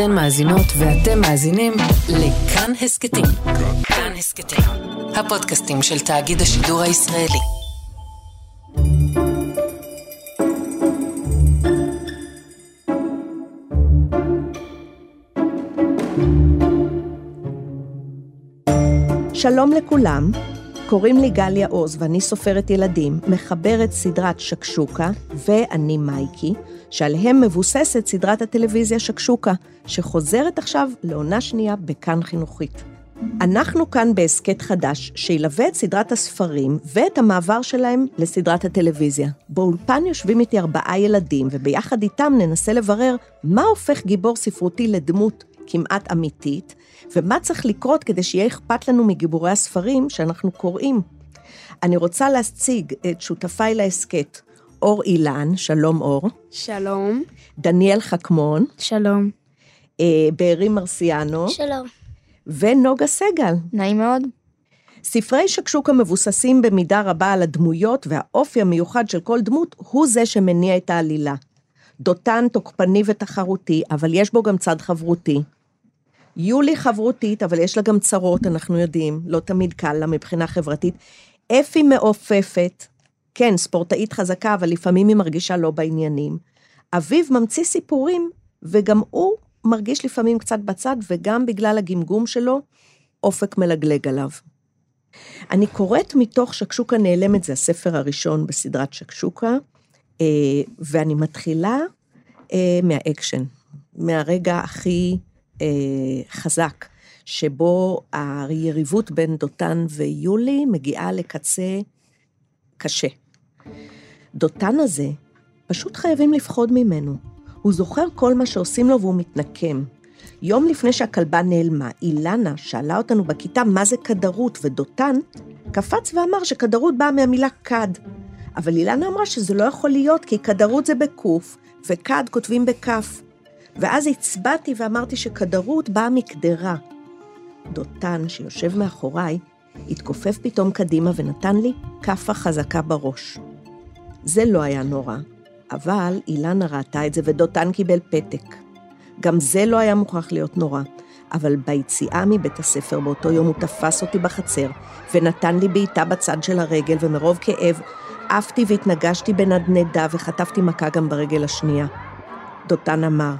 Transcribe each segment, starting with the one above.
אתן מאזינות ואתם מאזינים לכאן הסכתים. כאן הסכתים, הפודקאסטים של תאגיד השידור הישראלי. שלום לכולם, קוראים לי גליה עוז ואני סופרת ילדים, מחברת סדרת שקשוקה ואני מייקי, שעליהם מבוססת סדרת הטלוויזיה שקשוקה, שחוזרת עכשיו לעונה שנייה בכאן חינוכית. אנחנו כאן בהסכת חדש, שילווה את סדרת הספרים ואת המעבר שלהם לסדרת הטלוויזיה. באולפן יושבים איתי ארבעה ילדים, וביחד איתם ננסה לברר מה הופך גיבור ספרותי לדמות כמעט אמיתית, ומה צריך לקרות כדי שיהיה אכפת לנו מגיבורי הספרים שאנחנו קוראים. אני רוצה להציג את שותפיי להסכת, אור אילן, שלום אור. שלום. דניאל חכמון. שלום. אה, בארי מרסיאנו. שלום. ונוגה סגל. נעים מאוד. ספרי שקשוקה מבוססים במידה רבה על הדמויות והאופי המיוחד של כל דמות הוא זה שמניע את העלילה. דותן תוקפני ותחרותי, אבל יש בו גם צד חברותי. יולי חברותית, אבל יש לה גם צרות, אנחנו יודעים, לא תמיד קל לה מבחינה חברתית. אפי מעופפת, כן, ספורטאית חזקה, אבל לפעמים היא מרגישה לא בעניינים. אביב ממציא סיפורים, וגם הוא מרגיש לפעמים קצת בצד, וגם בגלל הגמגום שלו, אופק מלגלג עליו. אני קוראת מתוך שקשוקה נעלמת, זה הספר הראשון בסדרת שקשוקה, אה, ואני מתחילה אה, מהאקשן, מהרגע הכי אה, חזק, שבו היריבות בין דותן ויולי מגיעה לקצה קשה. דותן הזה, פשוט חייבים לפחוד ממנו. הוא זוכר כל מה שעושים לו והוא מתנקם. יום לפני שהכלבה נעלמה, אילנה שאלה אותנו בכיתה מה זה כדרות, ודותן קפץ ואמר שכדרות באה מהמילה כד. אבל אילנה אמרה שזה לא יכול להיות, כי כדרות זה בקוף, וכד כותבים בכף. ואז הצבעתי ואמרתי שכדרות באה מקדרה. דותן, שיושב מאחוריי, התכופף פתאום קדימה ונתן לי כאפה חזקה בראש. זה לא היה נורא, אבל אילנה ראתה את זה ודותן קיבל פתק. גם זה לא היה מוכרח להיות נורא, אבל ביציאה מבית הספר באותו יום הוא תפס אותי בחצר ונתן לי בעיטה בצד של הרגל, ומרוב כאב עפתי והתנגשתי בנדנדה וחטפתי מכה גם ברגל השנייה. דותן אמר,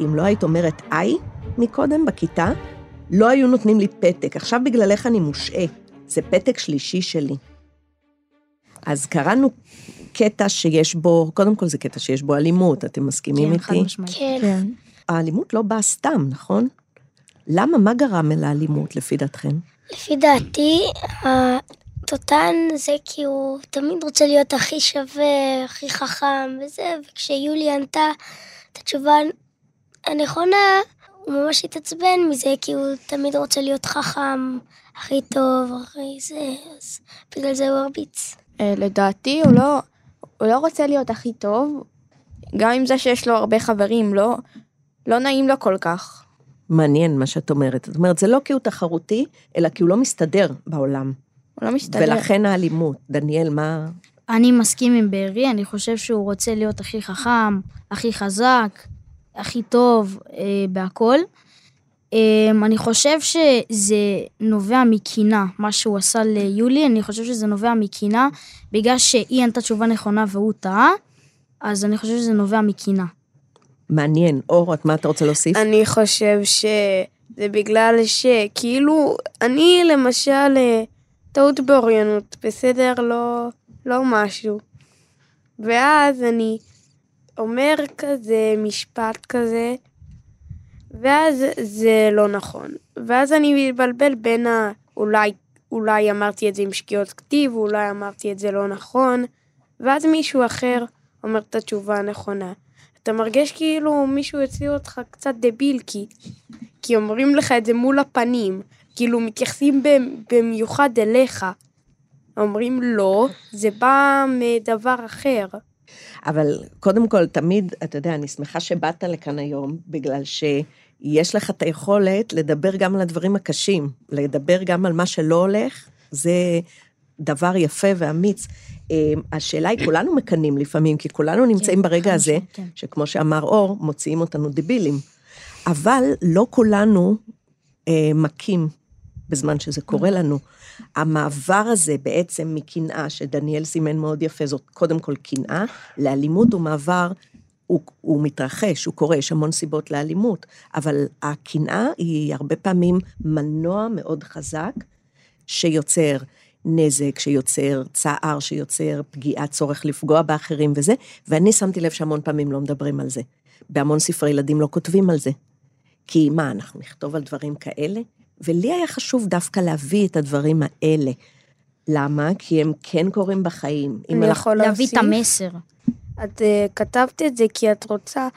אם לא היית אומרת איי מקודם בכיתה, לא היו נותנים לי פתק, עכשיו בגללך אני מושעה. זה פתק שלישי שלי. אז קראנו קטע שיש בו, קודם כל זה קטע שיש בו אלימות, אתם מסכימים כן, איתי? חד משמעית. כן. האלימות לא באה סתם, נכון? למה? מה גרם אל האלימות, לפי דעתכם? לפי דעתי, התותן זה כי הוא תמיד רוצה להיות הכי שווה, הכי חכם וזה, וכשיולי ענתה את התשובה הנכונה, הוא ממש התעצבן מזה, כי הוא תמיד רוצה להיות חכם, הכי טוב, הכי זה, אז בגלל זה הוא הרביץ. אה, לדעתי הוא לא, הוא לא רוצה להיות הכי טוב, גם עם זה שיש לו הרבה חברים, לא, לא נעים לו כל כך. מעניין מה שאת אומרת. זאת אומרת, זה לא כי הוא תחרותי, אלא כי הוא לא מסתדר בעולם. הוא לא מסתדר. ולכן האלימות. דניאל, מה... אני מסכים עם בארי, אני חושב שהוא רוצה להיות הכי חכם, הכי חזק, הכי טוב אה, בהכל. אה, אני חושב שזה נובע מקינה, מה שהוא עשה ליולי, אני חושב שזה נובע מקינה, בגלל שהיא ענתה תשובה נכונה והוא טעה, אז אני חושב שזה נובע מקינה. מעניין. אור, את מה אתה רוצה להוסיף? אני חושב שזה בגלל שכאילו, אני למשל, אה, טעות באוריינות, בסדר? לא, לא משהו. ואז אני אומר כזה משפט כזה, ואז זה לא נכון. ואז אני מתבלבל בין ה... אולי, אולי אמרתי את זה עם שגיאות כתיב, אולי אמרתי את זה לא נכון, ואז מישהו אחר אומר את התשובה הנכונה. אתה מרגיש כאילו מישהו הציע אותך קצת דביל, כי, כי אומרים לך את זה מול הפנים, כאילו מתייחסים במיוחד אליך. אומרים לא, זה בא מדבר אחר. אבל קודם כל, תמיד, אתה יודע, אני שמחה שבאת לכאן היום, בגלל שיש לך את היכולת לדבר גם על הדברים הקשים, לדבר גם על מה שלא הולך, זה דבר יפה ואמיץ. אה, השאלה היא, כולנו מקנאים לפעמים, כי כולנו נמצאים כן, ברגע הזה, כן. שכמו שאמר אור, מוציאים אותנו דבילים. אבל לא כולנו אה, מכים בזמן שזה קורה לנו. המעבר הזה בעצם מקנאה, שדניאל סימן מאוד יפה, זאת קודם כל קנאה, לאלימות הוא מעבר, הוא, הוא מתרחש, הוא קורה, יש המון סיבות לאלימות, אבל הקנאה היא הרבה פעמים מנוע מאוד חזק, שיוצר נזק, שיוצר צער, שיוצר פגיעה, צורך לפגוע באחרים וזה, ואני שמתי לב שהמון פעמים לא מדברים על זה. בהמון ספרי ילדים לא כותבים על זה. כי מה, אנחנו נכתוב על דברים כאלה? ולי היה חשוב דווקא להביא את הדברים האלה. למה? כי הם כן קורים בחיים. אם אני יכול להביא את להוסיף? המסר. את uh, כתבת את זה כי את רוצה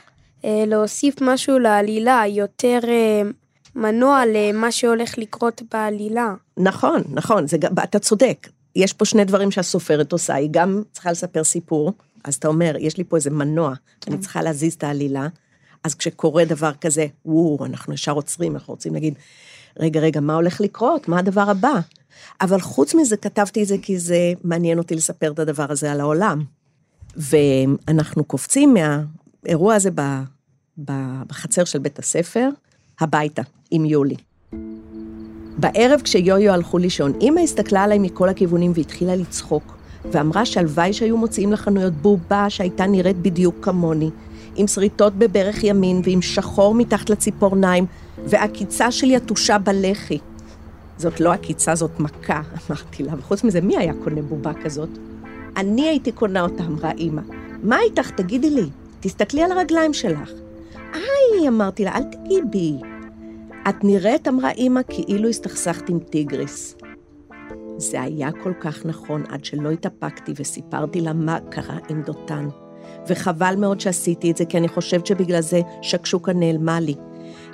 uh, להוסיף משהו לעלילה, יותר uh, מנוע למה שהולך לקרות בעלילה. נכון, נכון, זה, אתה צודק. יש פה שני דברים שהסופרת עושה, היא גם צריכה לספר סיפור, אז אתה אומר, יש לי פה איזה מנוע, אני צריכה להזיז את העלילה, אז כשקורה דבר כזה, וואו, אנחנו ישר עוצרים, אנחנו רוצים להגיד, רגע, רגע, מה הולך לקרות? מה הדבר הבא? אבל חוץ מזה, כתבתי את זה כי זה מעניין אותי לספר את הדבר הזה על העולם. ואנחנו קופצים מהאירוע הזה ב- ב- בחצר של בית הספר, הביתה, עם יולי. בערב כשיו-יו הלכו לישון, אמא הסתכלה עליי מכל הכיוונים והתחילה לצחוק, ואמרה שהלוואי שהיו מוציאים לחנויות בובה שהייתה נראית בדיוק כמוני, עם שריטות בברך ימין ועם שחור מתחת לציפורניים, ועקיצה של יתושה בלחי. זאת לא עקיצה, זאת מכה, אמרתי לה, וחוץ מזה, מי היה קונה בובה כזאת? אני הייתי קונה אותה, אמרה אמא. מה איתך? תגידי לי. תסתכלי על הרגליים שלך. היי, אמרתי לה, אל תגיעי בי. את נראית, אמרה אמא, כאילו הסתכסכת עם טיגריס. זה היה כל כך נכון עד שלא התאפקתי וסיפרתי לה מה קרה עם דותן. וחבל מאוד שעשיתי את זה, כי אני חושבת שבגלל זה שקשוקה נעלמה לי.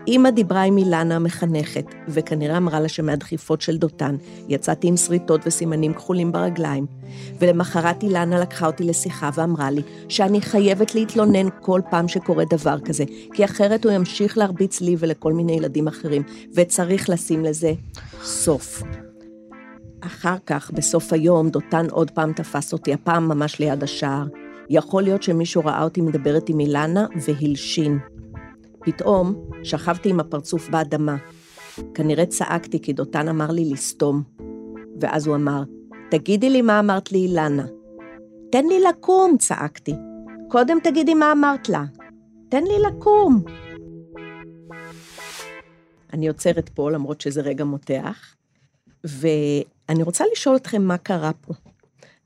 אמא דיברה עם אילנה המחנכת, וכנראה אמרה לה שמהדחיפות של דותן יצאתי עם שריטות וסימנים כחולים ברגליים. ולמחרת אילנה לקחה אותי לשיחה ואמרה לי שאני חייבת להתלונן כל פעם שקורה דבר כזה, כי אחרת הוא ימשיך להרביץ לי ולכל מיני ילדים אחרים, וצריך לשים לזה סוף. אחר כך, בסוף היום, דותן עוד פעם תפס אותי, הפעם ממש ליד השער. יכול להיות שמישהו ראה אותי מדברת עם אילנה והלשין. פתאום שכבתי עם הפרצוף באדמה. כנראה צעקתי כי דותן אמר לי לסתום. ואז הוא אמר, תגידי לי מה אמרת לי, אילנה. תן לי לקום, צעקתי. קודם תגידי מה אמרת לה. תן לי לקום. אני עוצרת פה, למרות שזה רגע מותח, ואני רוצה לשאול אתכם מה קרה פה.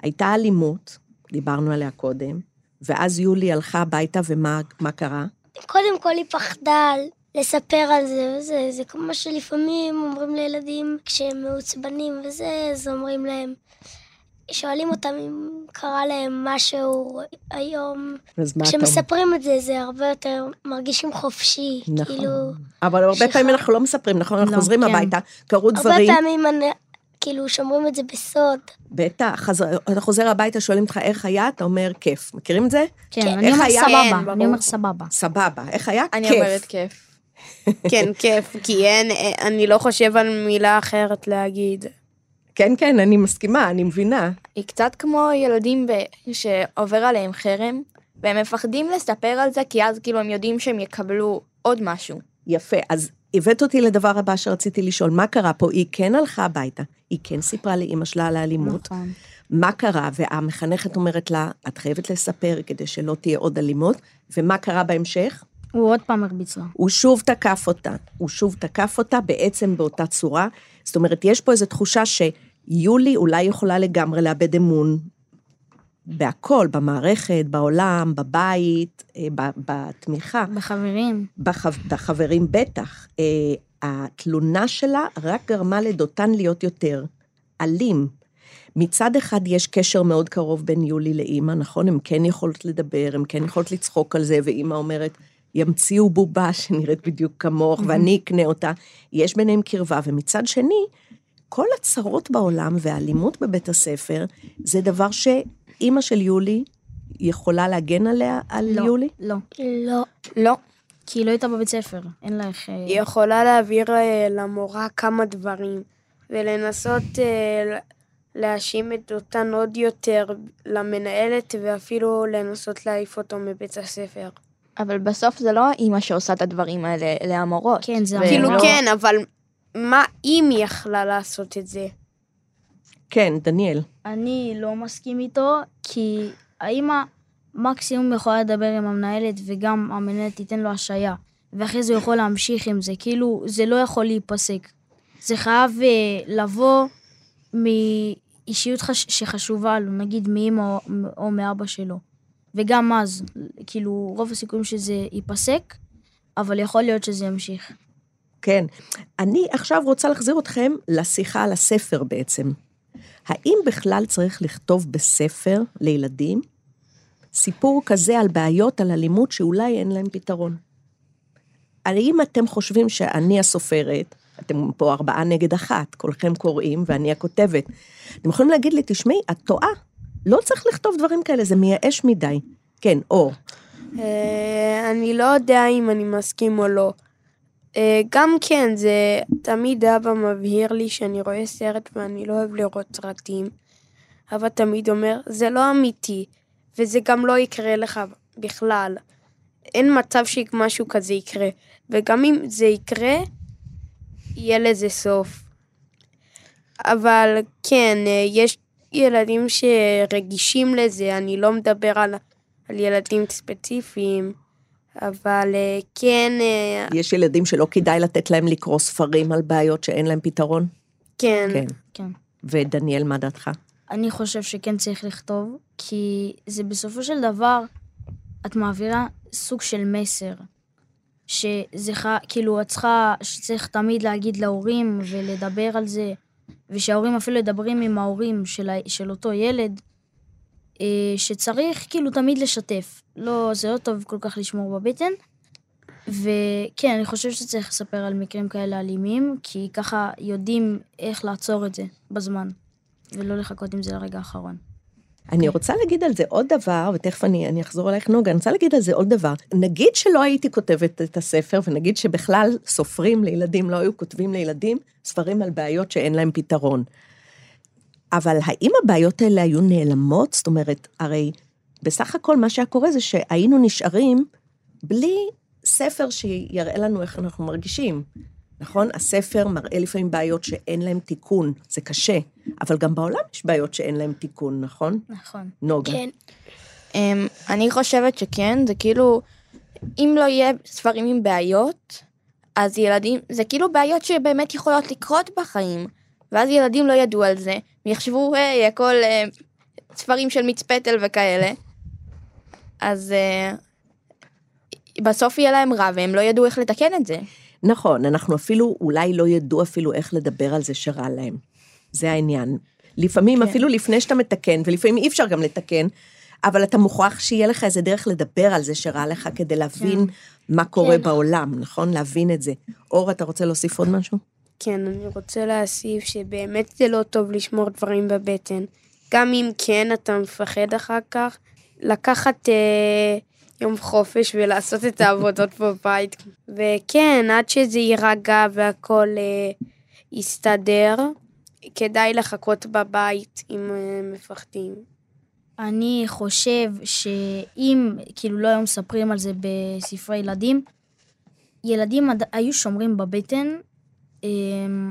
הייתה אלימות, דיברנו עליה קודם, ואז יולי הלכה הביתה, ומה מה קרה? קודם כל היא פחדה לספר על זה וזה, זה כמו שלפעמים אומרים לילדים כשהם מעוצבנים וזה, אז אומרים להם, שואלים אותם אם קרה להם משהו היום. אז מה אתה? כשמספרים את זה, זה הרבה יותר מרגישים חופשי. נכון. כאילו, אבל הרבה שחר- פעמים אנחנו לא מספרים, נכון? אנחנו לא, חוזרים כן. הביתה, קרו הרבה דברים, פעמים אני, כאילו שומרים את זה בסוד. בטח, חזר- אתה חוזר הביתה, שואלים אותך איך היה, אתה אומר כיף. מכירים את זה? כן, כן. אני אומר? כן, סבבה, ברור. אני אומר סבבה. סבבה. איך היה? אני. אומרת כיף. כן, כיף, כי אין, אני לא חושב על מילה אחרת להגיד. כן, כן, אני מסכימה, אני מבינה. היא קצת כמו ילדים ב... שעובר עליהם חרם, והם מפחדים לספר על זה, כי אז כאילו הם יודעים שהם יקבלו עוד משהו. יפה, אז הבאת אותי לדבר הבא שרציתי לשאול, מה קרה פה? היא כן הלכה הביתה, היא כן סיפרה לאימא שלה על האלימות, נכון. מה קרה? והמחנכת אומרת לה, את חייבת לספר כדי שלא תהיה עוד אלימות, ומה קרה בהמשך? הוא עוד פעם הרביץ לה. הוא שוב תקף אותה, הוא שוב תקף אותה בעצם באותה צורה. זאת אומרת, יש פה איזו תחושה שיולי אולי יכולה לגמרי לאבד אמון בהכל, במערכת, בעולם, בבית, אה, בתמיכה. בחברים. בחב... בחברים בטח. אה, התלונה שלה רק גרמה לדותן להיות יותר אלים. מצד אחד יש קשר מאוד קרוב בין יולי לאימא, נכון? הן כן יכולות לדבר, הן כן יכולות לצחוק על זה, ואימא אומרת, ימציאו בובה שנראית בדיוק כמוך, ואני אקנה אותה. יש ביניהם קרבה, ומצד שני, כל הצרות בעולם והאלימות בבית הספר, זה דבר שאימא של יולי יכולה להגן עליה, על לא, יולי? לא. לא. לא. כי היא לא הייתה בבית ספר, אין לה איך... אה, היא יכולה להעביר אה, למורה כמה דברים, ולנסות אה, להאשים את אותן עוד יותר למנהלת, ואפילו לנסות להעיף אותו מבית הספר. אבל בסוף זה לא האימא שעושה את הדברים האלה, אלה המורות. כן, זה ולא- כאילו לא- כן, אבל מה אם היא יכלה לעשות את זה? כן, דניאל. אני לא מסכים איתו, כי האמא מקסימום יכולה לדבר עם המנהלת, וגם המנהלת תיתן לו השעיה, ואחרי זה הוא יכול להמשיך עם זה, כאילו, זה לא יכול להיפסק. זה חייב אה, לבוא מאישיות חש... שחשובה לו, נגיד מאמא או, או מאבא שלו. וגם אז, כאילו, רוב הסיכויים שזה ייפסק, אבל יכול להיות שזה ימשיך. כן. אני עכשיו רוצה להחזיר אתכם לשיחה על הספר בעצם. האם בכלל צריך לכתוב בספר לילדים סיפור כזה על בעיות, על אלימות, שאולי אין להם פתרון? האם אתם חושבים שאני הסופרת, אתם פה ארבעה נגד אחת, כולכם קוראים ואני הכותבת, אתם יכולים להגיד לי, תשמעי, את טועה, לא צריך לכתוב דברים כאלה, זה מייאש מדי. כן, אור. אה, אני לא יודע אם אני מסכים או לא. אה, גם כן, זה תמיד אבא מבהיר לי שאני רואה סרט ואני לא אוהב לראות סרטים. אבא תמיד אומר, זה לא אמיתי, וזה גם לא יקרה לך בכלל. אין מצב שמשהו כזה יקרה. וגם אם זה יקרה, יהיה לזה סוף. אבל כן, אה, יש ילדים שרגישים לזה, אני לא מדבר על, על ילדים ספציפיים, אבל אה, כן, אה, יש ילדים שלא כדאי לתת להם לקרוא ספרים על בעיות שאין להם פתרון? כן, כן. כן. ודניאל, מה דעתך? אני חושב שכן צריך לכתוב, כי זה בסופו של דבר, את מעבירה סוג של מסר. שזה ח... כאילו, את צריכה, שצריך תמיד להגיד להורים ולדבר על זה, ושההורים אפילו מדברים עם ההורים של, ה... של אותו ילד, שצריך כאילו תמיד לשתף. לא, זה לא טוב כל כך לשמור בבטן. וכן, אני חושב שצריך לספר על מקרים כאלה אלימים, כי ככה יודעים איך לעצור את זה בזמן. ולא לחכות עם זה לרגע האחרון. אני רוצה להגיד על זה עוד דבר, ותכף אני, אני אחזור אלייך נוגה, אני רוצה להגיד על זה עוד דבר. נגיד שלא הייתי כותבת את הספר, ונגיד שבכלל סופרים לילדים לא היו כותבים לילדים ספרים על בעיות שאין להם פתרון. אבל האם הבעיות האלה היו נעלמות? זאת אומרת, הרי בסך הכל מה שהיה קורה זה שהיינו נשארים בלי ספר שיראה לנו איך אנחנו מרגישים. נכון? הספר מראה לפעמים בעיות שאין להם תיקון, זה קשה, אבל גם בעולם יש בעיות שאין להם תיקון, נכון? נכון. נוגה. כן. אמ, אני חושבת שכן, זה כאילו, אם לא יהיה ספרים עם בעיות, אז ילדים, זה כאילו בעיות שבאמת יכולות לקרות בחיים, ואז ילדים לא ידעו על זה, ויחשבו, היי, הכל אה, ספרים של מיץ פטל וכאלה, אז אה, בסוף יהיה להם רע, והם לא ידעו איך לתקן את זה. נכון, אנחנו אפילו, אולי לא ידעו אפילו איך לדבר על זה שרע להם. זה העניין. לפעמים, כן. אפילו לפני שאתה מתקן, ולפעמים אי אפשר גם לתקן, אבל אתה מוכרח שיהיה לך איזה דרך לדבר על זה שרע לך, כדי להבין מה קורה כן. בעולם, נכון? להבין את זה. אור, אתה רוצה להוסיף עוד משהו? כן, אני רוצה להוסיף שבאמת זה לא טוב לשמור דברים בבטן. גם אם כן, אתה מפחד אחר כך, לקחת אה, יום חופש ולעשות את העבודות בבית. וכן, עד שזה יירגע והכל אה, יסתדר, כדאי לחכות בבית אם אה, מפחדים. אני חושב שאם, כאילו, לא היו מספרים על זה בספרי ילדים, ילדים היו שומרים בבטן,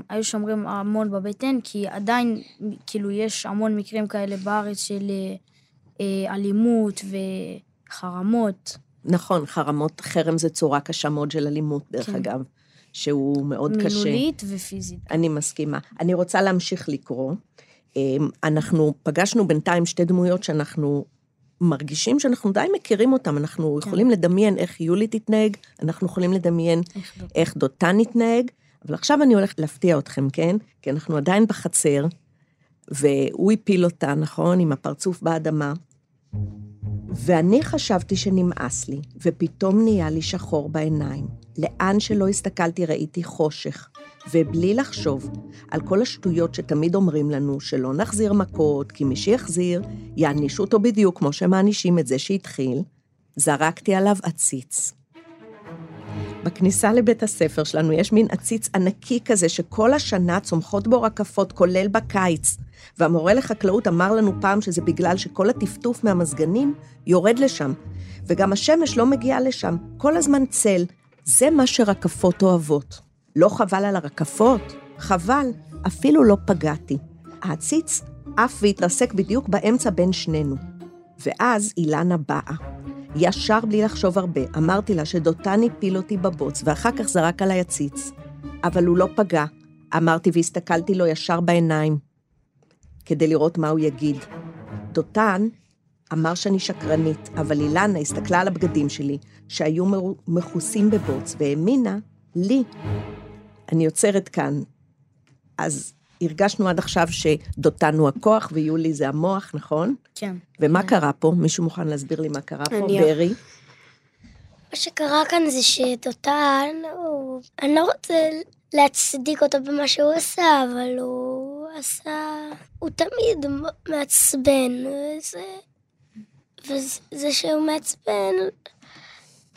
היו שומרים המון בבטן, כי עדיין, כאילו, יש המון מקרים כאלה בארץ של אה, אלימות וחרמות. נכון, חרמות, חרם זה צורה קשה מאוד של אלימות, דרך כן. אגב, שהוא מאוד קשה. מילולית ופיזית. אני מסכימה. אני רוצה להמשיך לקרוא. אמ, אנחנו פגשנו בינתיים שתי דמויות שאנחנו מרגישים שאנחנו די מכירים אותן. אנחנו כן. יכולים לדמיין איך יולי תתנהג, אנחנו יכולים לדמיין איך לא. איך דותן יתנהג, אבל עכשיו אני הולכת להפתיע אתכם, כן? כי אנחנו עדיין בחצר, והוא הפיל אותה, נכון? עם הפרצוף באדמה. ואני חשבתי שנמאס לי, ופתאום נהיה לי שחור בעיניים. לאן שלא הסתכלתי ראיתי חושך, ובלי לחשוב על כל השטויות שתמיד אומרים לנו, שלא נחזיר מכות, כי מי שיחזיר, יענישו אותו בדיוק כמו שמענישים את זה שהתחיל, זרקתי עליו עציץ. בכניסה לבית הספר שלנו יש מין עציץ ענקי כזה שכל השנה צומחות בו רקפות, כולל בקיץ. והמורה לחקלאות אמר לנו פעם שזה בגלל שכל הטפטוף מהמזגנים יורד לשם. וגם השמש לא מגיעה לשם, כל הזמן צל. זה מה שרקפות אוהבות. לא חבל על הרקפות? חבל, אפילו לא פגעתי. העציץ עף והתרסק בדיוק באמצע בין שנינו. ואז אילנה באה. ישר בלי לחשוב הרבה, אמרתי לה שדותן הפיל אותי בבוץ, ואחר כך זרק עליי עציץ. אבל הוא לא פגע, אמרתי והסתכלתי לו ישר בעיניים, כדי לראות מה הוא יגיד. דותן אמר שאני שקרנית, אבל אילנה הסתכלה על הבגדים שלי, שהיו מכוסים בבוץ, והאמינה לי. אני עוצרת כאן. אז הרגשנו עד עכשיו שדותן הוא הכוח ויולי זה המוח, נכון? כן. ומה קרה פה? מישהו מוכן להסביר לי מה קרה פה? אני- ברי? מה שקרה כאן זה שדותן, הוא... אני לא רוצה להצדיק אותו במה שהוא עשה, אבל הוא עשה... הוא תמיד מעצבן, וזה... וזה שהוא מעצבן,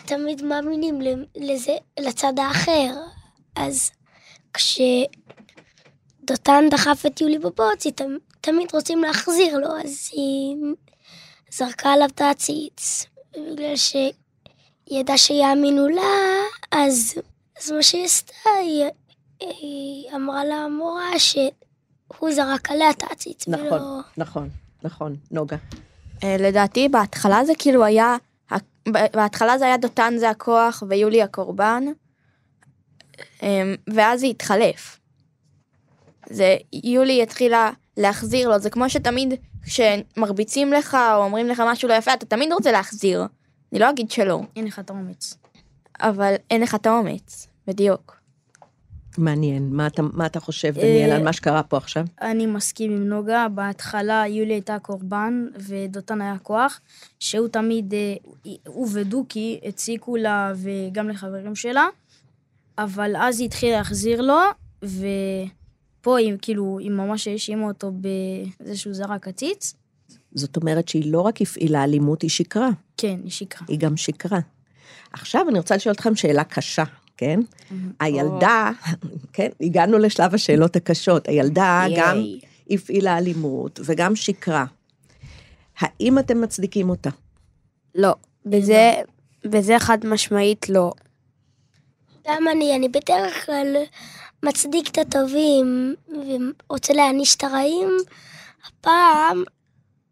תמיד מאמינים לזה, לצד האחר. אז כשדותן דחף את יולי בבוץ, היא תמ- תמיד רוצים להחזיר לו, אז היא זרקה עליו את העציץ. בגלל שהיא ידעה שיאמינו לה, אז, אז מה שהיא עשתה, היא, היא אמרה למורה שהוא זרק עליה את העציץ, נכון, ולא... נכון, נכון. נוגה. אה, לדעתי בהתחלה זה כאילו היה, בהתחלה זה היה דותן זה הכוח ויולי הקורבן, אמ, ואז זה התחלף. זה, יולי התחילה להחזיר לו, זה כמו שתמיד כשמרביצים לך או אומרים לך משהו לא יפה, אתה תמיד רוצה להחזיר. אני לא אגיד שלא, אין לך את האומץ. אבל אין לך את האומץ, בדיוק. מעניין. מה אתה, מה אתה חושב, דניאל, אה, על מה שקרה פה עכשיו? אני מסכים עם נוגה, בהתחלה יולי הייתה קורבן ודותן היה כוח, שהוא תמיד, אה, הוא ודוקי הציקו לה וגם לחברים שלה, אבל אז היא התחילה להחזיר לו, ופה היא כאילו, היא ממש האשימה אותו בזה שהוא זרק עציץ. זאת אומרת שהיא לא רק הפעילה אלימות, היא שיקרה. כן, היא שיקרה. היא גם שיקרה. עכשיו אני רוצה לשאול אתכם שאלה קשה, כן? הילדה, כן, הגענו לשלב השאלות הקשות. הילדה גם. הפעילה אלימות וגם שיקרה. האם אתם מצדיקים אותה? לא, בזה, בזה חד משמעית לא. גם אני, אני בדרך כלל מצדיק את הטובים ורוצה להעניש את הרעים. הפעם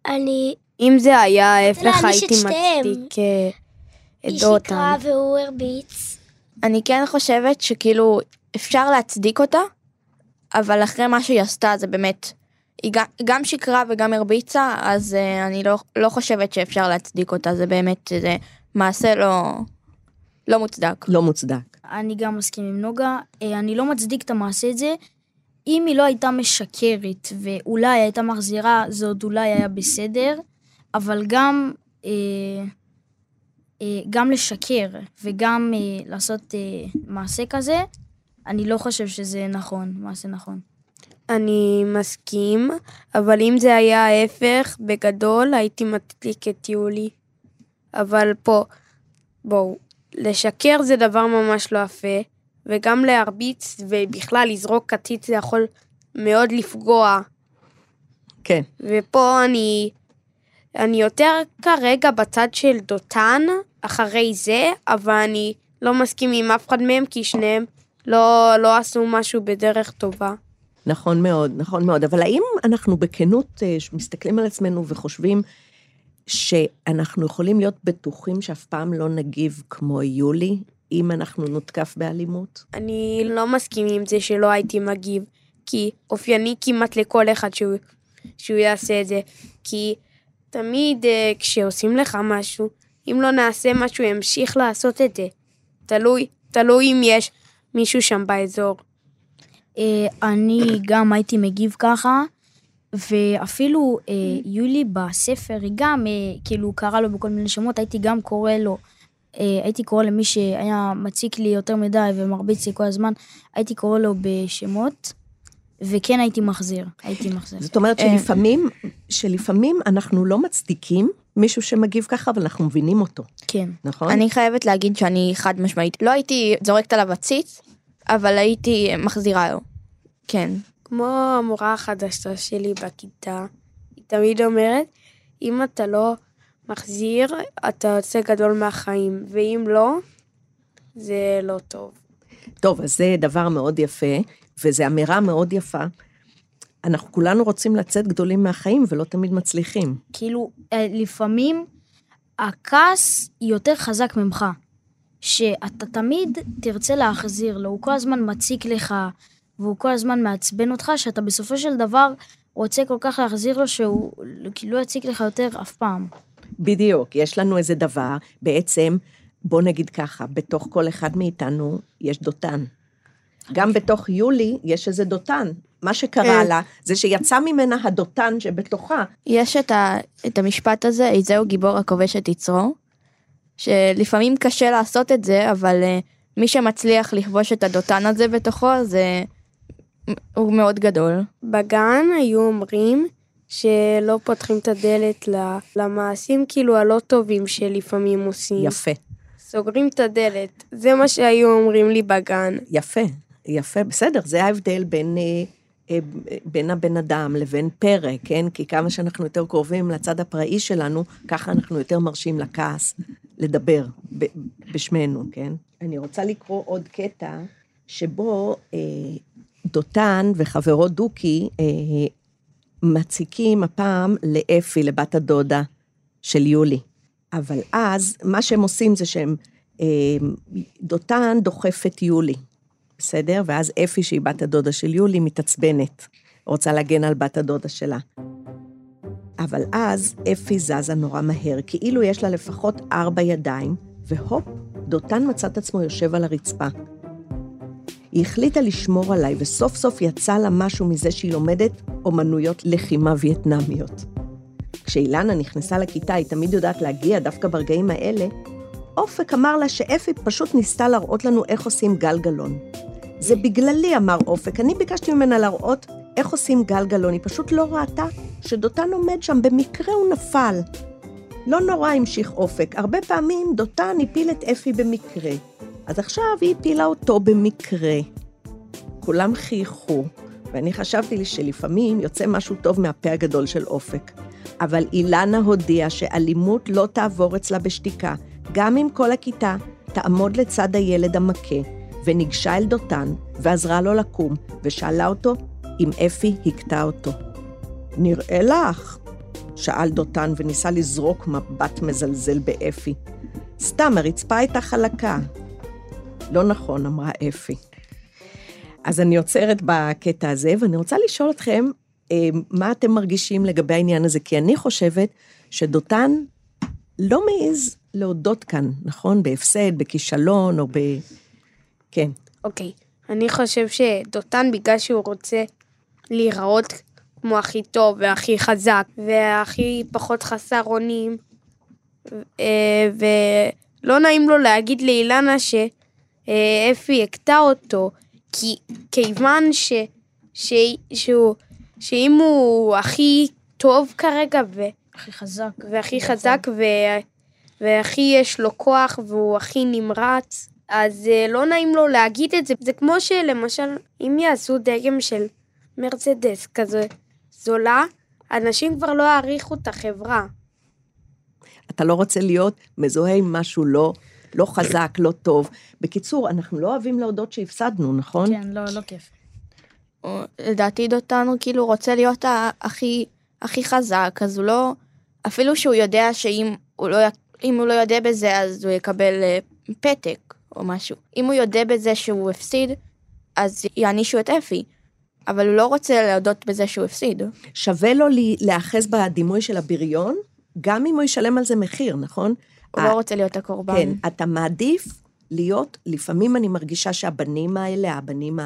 אני... אם זה היה ההפך, הייתי. מצדיק אה, את היא דותן. שיקרה והוא הרביץ. אני כן חושבת שכאילו אפשר להצדיק אותה, אבל אחרי מה שהיא עשתה זה באמת, היא גם, שיקרה וגם הרביצה, אז uh, אני לא, לא חושבת שאפשר להצדיק אותה, זה באמת, זה מעשה לא, לא מוצדק. לא מוצדק. אני גם מסכים עם נוגה, אה, אני לא מצדיק את המעשה הזה. אם היא לא הייתה משקרת ואולי הייתה מחזירה, זה עוד אולי היה בסדר, אבל גם, אה, אה, גם לשקר וגם לעשות מעשה כזה, אני לא חושב שזה נכון, מעשה נכון. אני מסכים, אבל אם זה היה ההפך, בגדול הייתי מצדיק את יולי. אבל פה, בואו, לשקר זה דבר ממש לא יפה, וגם להרביץ ובכלל לזרוק קציץ זה יכול מאוד לפגוע. כן. ופה אני, אני יותר כרגע בצד של דותן אחרי זה, אבל אני לא מסכים עם אף אחד מהם, כי שניהם לא, לא עשו משהו בדרך טובה. נכון מאוד, נכון מאוד. אבל האם אנחנו בכנות אה, מסתכלים על עצמנו וחושבים שאנחנו יכולים להיות בטוחים שאף פעם לא נגיב כמו יולי, אם אנחנו נותקף באלימות? אני לא מסכים עם זה שלא הייתי מגיב, כי אופייני כמעט לכל אחד שהוא, שהוא יעשה את זה. כי תמיד אה, כשעושים לך משהו, אם לא נעשה משהו, ימשיך לעשות את זה. תלוי, תלוי אם יש מישהו שם באזור. אה, אני גם הייתי מגיב ככה, ואפילו אה, יולי בספר, היא גם, אה, כאילו, קרא לו בכל מיני שמות, הייתי גם קורא לו, אה, הייתי קורא למי שהיה מציק לי יותר מדי ומרביץ לי כל הזמן, הייתי קורא לו בשמות, וכן הייתי מחזיר, הייתי מחזיר. זאת אומרת אה. שלפעמים, שלפעמים אנחנו לא מצדיקים מישהו שמגיב ככה, אבל אנחנו מבינים אותו, כן. נכון? אני חייבת להגיד שאני חד משמעית, לא הייתי זורקת עליו עציץ, אבל הייתי מחזירה לו. כן. כמו המורה החדשה שלי בכיתה, היא תמיד אומרת, אם אתה לא מחזיר, אתה יוצא גדול מהחיים, ואם לא, זה לא טוב. טוב, אז זה דבר מאוד יפה, וזו אמירה מאוד יפה. אנחנו כולנו רוצים לצאת גדולים מהחיים ולא תמיד מצליחים. כאילו, אה, לפעמים הכעס יותר חזק ממך. שאתה תמיד תרצה להחזיר לו, הוא כל הזמן מציק לך, והוא כל הזמן מעצבן אותך, שאתה בסופו של דבר רוצה כל כך להחזיר לו שהוא כאילו לא יציק לך יותר אף פעם. בדיוק, יש לנו איזה דבר, בעצם, בוא נגיד ככה, בתוך כל אחד מאיתנו יש דותן. גם בתוך יולי יש איזה דותן. מה שקרה כן. לה, זה שיצא ממנה הדותן שבתוכה. יש את, ה, את המשפט הזה, איזהו גיבור הכובש את יצרו, שלפעמים קשה לעשות את זה, אבל uh, מי שמצליח לכבוש את הדותן הזה בתוכו, זה... הוא מאוד גדול. בגן היו אומרים שלא פותחים את הדלת למעשים כאילו הלא טובים שלפעמים עושים. יפה, סוגרים את הדלת, זה מה שהיו אומרים לי בגן. יפה, יפה, בסדר, זה ההבדל בין, אה, אה, בין הבן אדם לבין פרא, כן? כי כמה שאנחנו יותר קרובים לצד הפראי שלנו, ככה אנחנו יותר מרשים לכעס לדבר בשמנו, כן? אני רוצה לקרוא עוד קטע שבו אה, דותן וחברו דוקי אה, מציקים הפעם לאפי, לבת הדודה של יולי. אבל אז, מה שהם עושים זה שהם, אה, דותן דוחף את יולי, בסדר? ואז אפי, שהיא בת הדודה של יולי, מתעצבנת, רוצה להגן על בת הדודה שלה. אבל אז אפי זזה נורא מהר, כאילו יש לה לפחות ארבע ידיים, והופ, דותן מצא את עצמו יושב על הרצפה. היא החליטה לשמור עליי, וסוף סוף יצא לה משהו מזה שהיא לומדת אומנויות לחימה וייטנמיות. כשאילנה נכנסה לכיתה, היא תמיד יודעת להגיע דווקא ברגעים האלה, אופק אמר לה שאפי פשוט ניסתה להראות לנו איך עושים גלגלון. זה בגללי, אמר אופק, אני ביקשתי ממנה להראות איך עושים גלגלון, היא פשוט לא ראתה שדותן עומד שם, במקרה הוא נפל. לא נורא, המשיך אופק, הרבה פעמים דותן הפיל את אפי במקרה. אז עכשיו היא הפילה אותו במקרה. כולם חייכו, ואני חשבתי לי שלפעמים יוצא משהו טוב מהפה הגדול של אופק. אבל אילנה הודיעה שאלימות לא תעבור אצלה בשתיקה, גם אם כל הכיתה תעמוד לצד הילד המכה, וניגשה אל דותן, ועזרה לו לקום, ושאלה אותו אם אפי הכתה אותו. נראה לך, שאל דותן וניסה לזרוק מבט מזלזל באפי. סתם, הרצפה הייתה חלקה. לא נכון, אמרה אפי. אז אני עוצרת בקטע הזה, ואני רוצה לשאול אתכם, אה, מה אתם מרגישים לגבי העניין הזה? כי אני חושבת שדותן לא מעז להודות כאן, נכון? בהפסד, בכישלון, או ב... כן. אוקיי, אני חושב שדותן, בגלל שהוא רוצה להיראות כמו הכי טוב והכי חזק והכי פחות חסר אונים, אה, ולא נעים לו להגיד לאילנה שאפי הכתה אותו, כי כיוון ש, ש, שהוא, שאם הוא הכי טוב כרגע ו, הכי חזק. והכי חזק ו, והכי יש לו כוח והוא הכי נמרץ, אז אה, לא נעים לו להגיד את זה. זה כמו שלמשל, אם יעשו דגם של מרצדס כזה זולה, אנשים כבר לא יעריכו את החברה. אתה לא רוצה להיות מזוהה עם משהו לא, לא חזק, לא טוב. בקיצור, אנחנו לא אוהבים להודות שהפסדנו, נכון? כן, לא, לא כיף. לדעתי דותן הוא כאילו רוצה להיות הכי, הכי חזק, אז הוא לא... אפילו שהוא יודע שאם הוא לא, אם הוא לא יודע בזה, אז הוא יקבל אה, פתק או משהו. אם הוא יודע בזה שהוא הפסיד, אז יענישו את אפי. אבל הוא לא רוצה להודות בזה שהוא הפסיד. שווה לו להיאחז בדימוי של הבריון, גם אם הוא ישלם על זה מחיר, נכון? הוא אה, לא רוצה להיות הקורבן. כן, אתה מעדיף להיות, לפעמים אני מרגישה שהבנים האלה, הבנים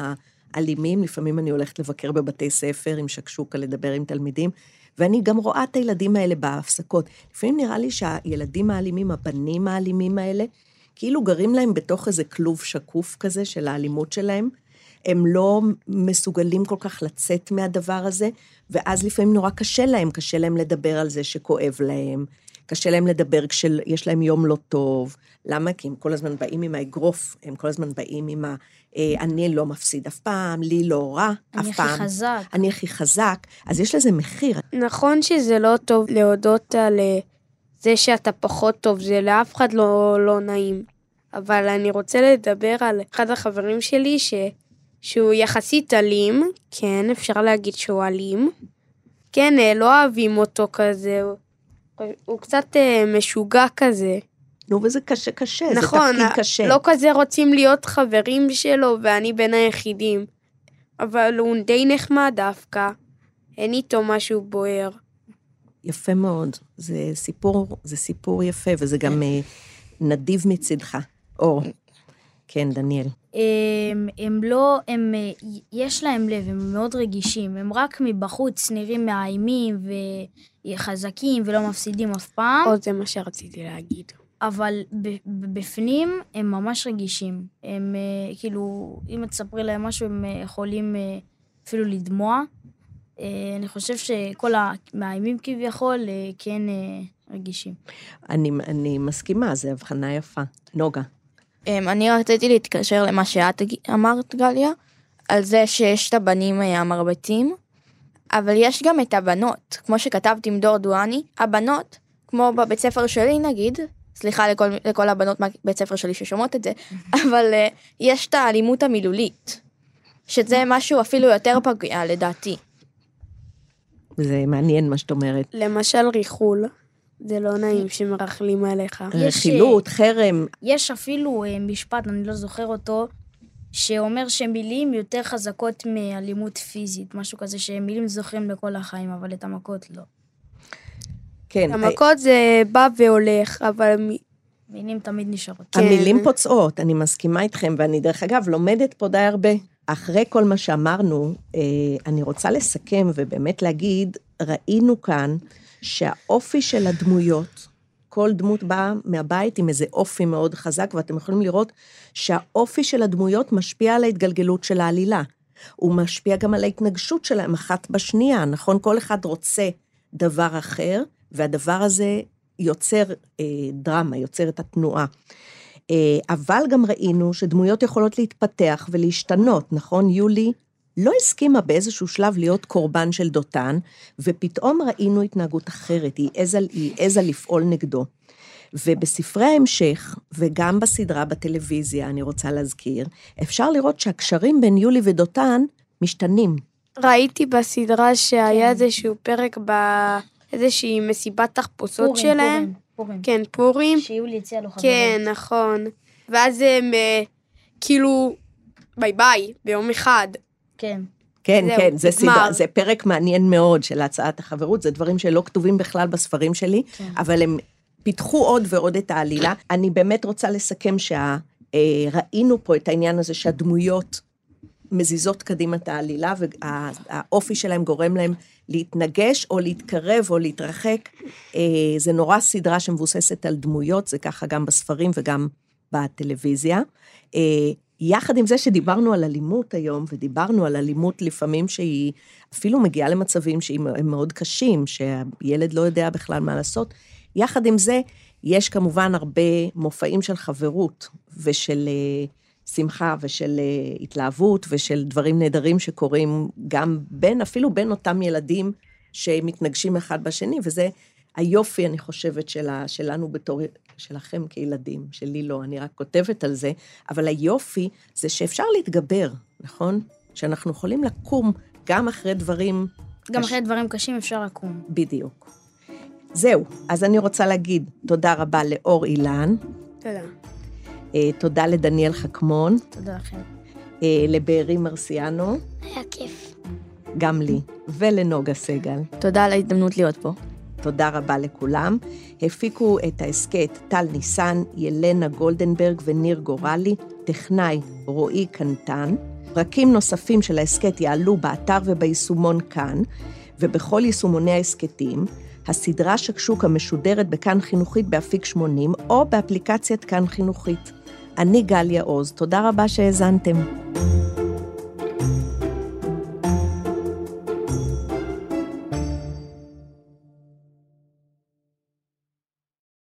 האלימים, לפעמים אני הולכת לבקר בבתי ספר עם שקשוקה, לדבר עם תלמידים, ואני גם רואה את הילדים האלה בהפסקות. לפעמים נראה לי שהילדים האלימים, הבנים האלימים האלה, כאילו גרים להם בתוך איזה כלוב שקוף כזה של האלימות שלהם. הם לא מסוגלים כל כך לצאת מהדבר הזה, ואז לפעמים נורא קשה להם, קשה להם לדבר על זה שכואב להם, קשה להם לדבר כשיש להם יום לא טוב. למה? כי הם כל הזמן באים עם האגרוף, הם כל הזמן באים עם ה... אה, אני לא מפסיד אף פעם, לי לא רע, אף אני הכי פעם. חזק. אני הכי חזק. אז יש לזה מחיר. נכון שזה לא טוב להודות על אה, זה שאתה פחות טוב, זה לאף אחד לא, לא נעים. אבל אני רוצה לדבר על אחד החברים שלי, ש... שהוא יחסית אלים, כן, אפשר להגיד שהוא אלים. כן, אה, לא אוהבים אותו כזה, הוא, קצת אה, משוגע כזה. נו, וזה קשה, קשה, נכון, זה תפקיד קשה. לא כזה רוצים להיות חברים שלו, ואני בין היחידים. אבל הוא די נחמד דווקא. אין איתו משהו בוער. יפה מאוד. זה סיפור, זה סיפור יפה, וזה גם אה, נדיב מצידך. אור. כן, דניאל. הם, הם לא, הם, אה, יש להם לב, הם מאוד רגישים, הם רק מבחוץ נראים מאיימים וחזקים ולא מפסידים אף פעם, או זה מה שרציתי להגיד. אבל בפנים הם ממש רגישים. הם אה, כאילו, אם את תספרי להם משהו, הם אה, יכולים אפילו לדמוע. אני חושב שכל המאיימים כביכול כן רגישים. אני, אני מסכימה, זו הבחנה יפה. נוגה. אמ, אני רציתי להתקשר למה שאת אמרת, גליה, על זה שיש את הבנים אה, המרבטים, אבל יש גם את הבנות, כמו שכתבתי עם דור דואני, הבנות, כמו בבית ספר שלי נגיד, סליחה לכל, לכל הבנות מהבית ספר שלי ששומעות את זה, אבל uh, יש את האלימות המילולית, שזה משהו אפילו יותר פגיע לדעתי. זה מעניין מה שאת אומרת. למשל ריחול, זה לא נעים שמרכלים עליך. יש, רכילות, חרם, יש אפילו אה, משפט, אני לא זוכר אותו, שאומר שמילים יותר חזקות מאלימות פיזית, משהו כזה שמילים זוכרים לכל החיים, אבל את המכות לא. כן. המכות זה בא והולך, אבל מילים תמיד נשארות. כן. המילים פוצעות, אני מסכימה איתכם, ואני דרך אגב לומדת פה די הרבה. אחרי כל מה שאמרנו, אה, אני רוצה לסכם ובאמת להגיד, ראינו כאן שהאופי של הדמויות, כל דמות באה מהבית עם איזה אופי מאוד חזק, ואתם יכולים לראות שהאופי של הדמויות משפיע על ההתגלגלות של העלילה. הוא משפיע גם על ההתנגשות שלהם אחת בשנייה, נכון? כל אחד רוצה דבר אחר, והדבר הזה יוצר אה, דרמה, יוצר את התנועה. אה, אבל גם ראינו שדמויות יכולות להתפתח ולהשתנות, נכון? יולי לא הסכימה באיזשהו שלב להיות קורבן של דותן, ופתאום ראינו התנהגות אחרת, היא העזה, היא העזה לפעול נגדו. ובספרי ההמשך, וגם בסדרה בטלוויזיה, אני רוצה להזכיר, אפשר לראות שהקשרים בין יולי ודותן משתנים. ראיתי בסדרה שהיה איזשהו פרק באיזושהי מסיבת תחפושות שלהם. פורים, פורים. כן, פורים. שיולי הציע לו חברות. כן, נכון. ואז הם אה, כאילו, ביי ביי, ביום אחד. כן. כן, זהו, כן, זה. סדרה, זה פרק מעניין מאוד של הצעת החברות, זה דברים שלא כתובים בכלל בספרים שלי, כן. אבל הם פיתחו עוד ועוד את העלילה. אני באמת רוצה לסכם שראינו פה את העניין הזה שהדמויות מזיזות קדימה את העלילה, והאופי שלהם גורם להם להתנגש או להתקרב או להתרחק. אה, זה נורא סדרה שמבוססת על דמויות, זה ככה גם בספרים וגם בטלוויזיה. יחד עם זה שדיברנו על אלימות היום, ודיברנו על אלימות לפעמים שהיא אפילו מגיעה למצבים שהם מאוד קשים, שהילד לא יודע בכלל מה לעשות, יחד עם זה, יש כמובן הרבה מופעים של חברות ושל אה, שמחה ושל אה, התלהבות ושל דברים נהדרים שקורים גם בין, אפילו בין אותם ילדים שמתנגשים אחד בשני, וזה היופי, אני חושבת, שלה, שלנו בתור, שלכם כילדים, שלי לא, אני רק כותבת על זה, אבל היופי זה שאפשר להתגבר, נכון? שאנחנו יכולים לקום גם אחרי דברים... גם קש- אחרי דברים קשים אפשר לקום. בדיוק. זהו, אז אני רוצה להגיד תודה רבה לאור אילן, תודה. אה, תודה לדניאל חכמון, תודה לכם. אה, לבארי מרסיאנו, היה כיף. גם לי, ולנוגה סגל. תודה על ההזדמנות להיות פה. תודה רבה לכולם. הפיקו את ההסכת טל ניסן, ילנה גולדנברג וניר גורלי, טכנאי רועי קנטן. פרקים נוספים של ההסכת יעלו באתר וביישומון כאן, ובכל יישומוני ההסכתים. הסדרה שקשוקה משודרת בכאן חינוכית באפיק 80, או באפליקציית כאן חינוכית. אני גליה עוז, תודה רבה שהאזנתם.